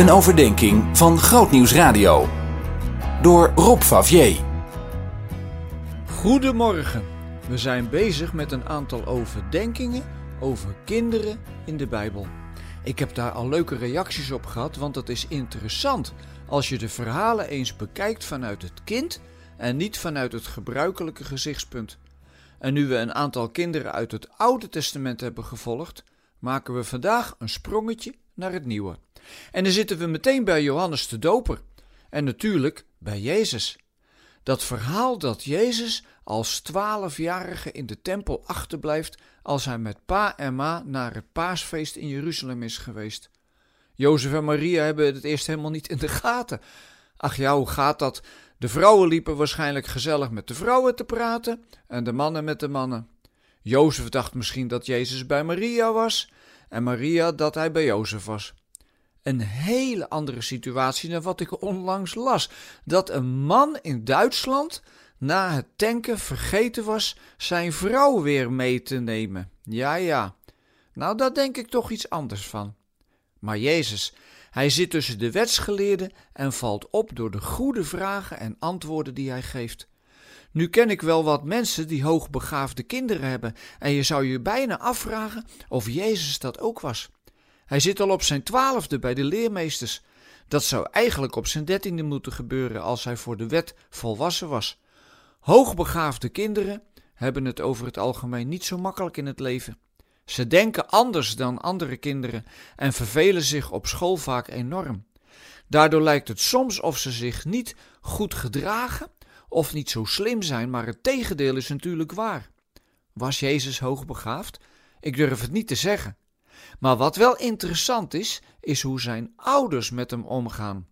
Een overdenking van Grootnieuws Radio. Door Rob Favier. Goedemorgen. We zijn bezig met een aantal overdenkingen over kinderen in de Bijbel. Ik heb daar al leuke reacties op gehad, want het is interessant als je de verhalen eens bekijkt vanuit het kind en niet vanuit het gebruikelijke gezichtspunt. En nu we een aantal kinderen uit het Oude Testament hebben gevolgd, maken we vandaag een sprongetje naar het Nieuwe. En dan zitten we meteen bij Johannes de Doper en natuurlijk bij Jezus. Dat verhaal dat Jezus als twaalfjarige in de tempel achterblijft als hij met pa en ma naar het paasfeest in Jeruzalem is geweest. Jozef en Maria hebben het eerst helemaal niet in de gaten. Ach ja, hoe gaat dat? De vrouwen liepen waarschijnlijk gezellig met de vrouwen te praten en de mannen met de mannen. Jozef dacht misschien dat Jezus bij Maria was en Maria dat hij bij Jozef was. Een hele andere situatie dan wat ik onlangs las: dat een man in Duitsland na het tanken vergeten was zijn vrouw weer mee te nemen. Ja, ja. Nou, daar denk ik toch iets anders van. Maar Jezus, hij zit tussen de wetsgeleerden en valt op door de goede vragen en antwoorden die hij geeft. Nu ken ik wel wat mensen die hoogbegaafde kinderen hebben, en je zou je bijna afvragen of Jezus dat ook was. Hij zit al op zijn twaalfde bij de leermeesters. Dat zou eigenlijk op zijn dertiende moeten gebeuren als hij voor de wet volwassen was. Hoogbegaafde kinderen hebben het over het algemeen niet zo makkelijk in het leven. Ze denken anders dan andere kinderen en vervelen zich op school vaak enorm. Daardoor lijkt het soms of ze zich niet goed gedragen of niet zo slim zijn, maar het tegendeel is natuurlijk waar. Was Jezus hoogbegaafd? Ik durf het niet te zeggen. Maar wat wel interessant is, is hoe zijn ouders met hem omgaan.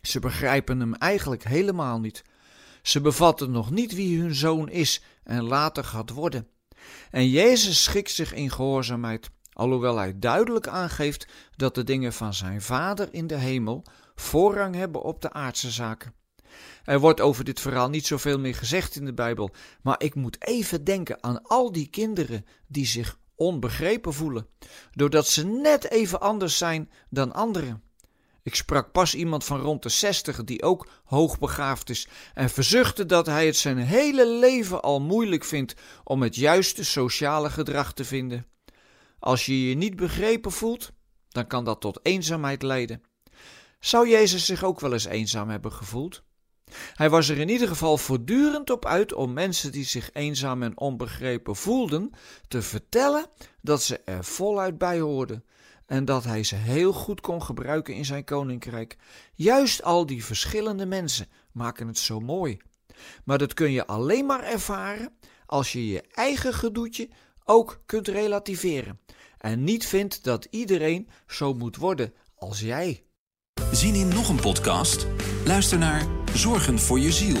Ze begrijpen hem eigenlijk helemaal niet. Ze bevatten nog niet wie hun zoon is en later gaat worden. En Jezus schikt zich in gehoorzaamheid, alhoewel hij duidelijk aangeeft dat de dingen van zijn Vader in de hemel voorrang hebben op de aardse zaken. Er wordt over dit verhaal niet zoveel meer gezegd in de Bijbel, maar ik moet even denken aan al die kinderen die zich onbegrepen voelen, doordat ze net even anders zijn dan anderen. Ik sprak pas iemand van rond de zestig die ook hoogbegaafd is en verzuchtte dat hij het zijn hele leven al moeilijk vindt om het juiste sociale gedrag te vinden. Als je je niet begrepen voelt, dan kan dat tot eenzaamheid leiden. Zou Jezus zich ook wel eens eenzaam hebben gevoeld? Hij was er in ieder geval voortdurend op uit om mensen die zich eenzaam en onbegrepen voelden te vertellen dat ze er voluit bij hoorden en dat hij ze heel goed kon gebruiken in zijn koninkrijk. Juist al die verschillende mensen maken het zo mooi. Maar dat kun je alleen maar ervaren als je je eigen gedoetje ook kunt relativeren en niet vindt dat iedereen zo moet worden als jij. Zien in nog een podcast? Luister naar Zorgen voor je ziel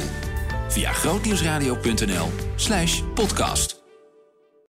via grootnieuwsradio.nl/podcast.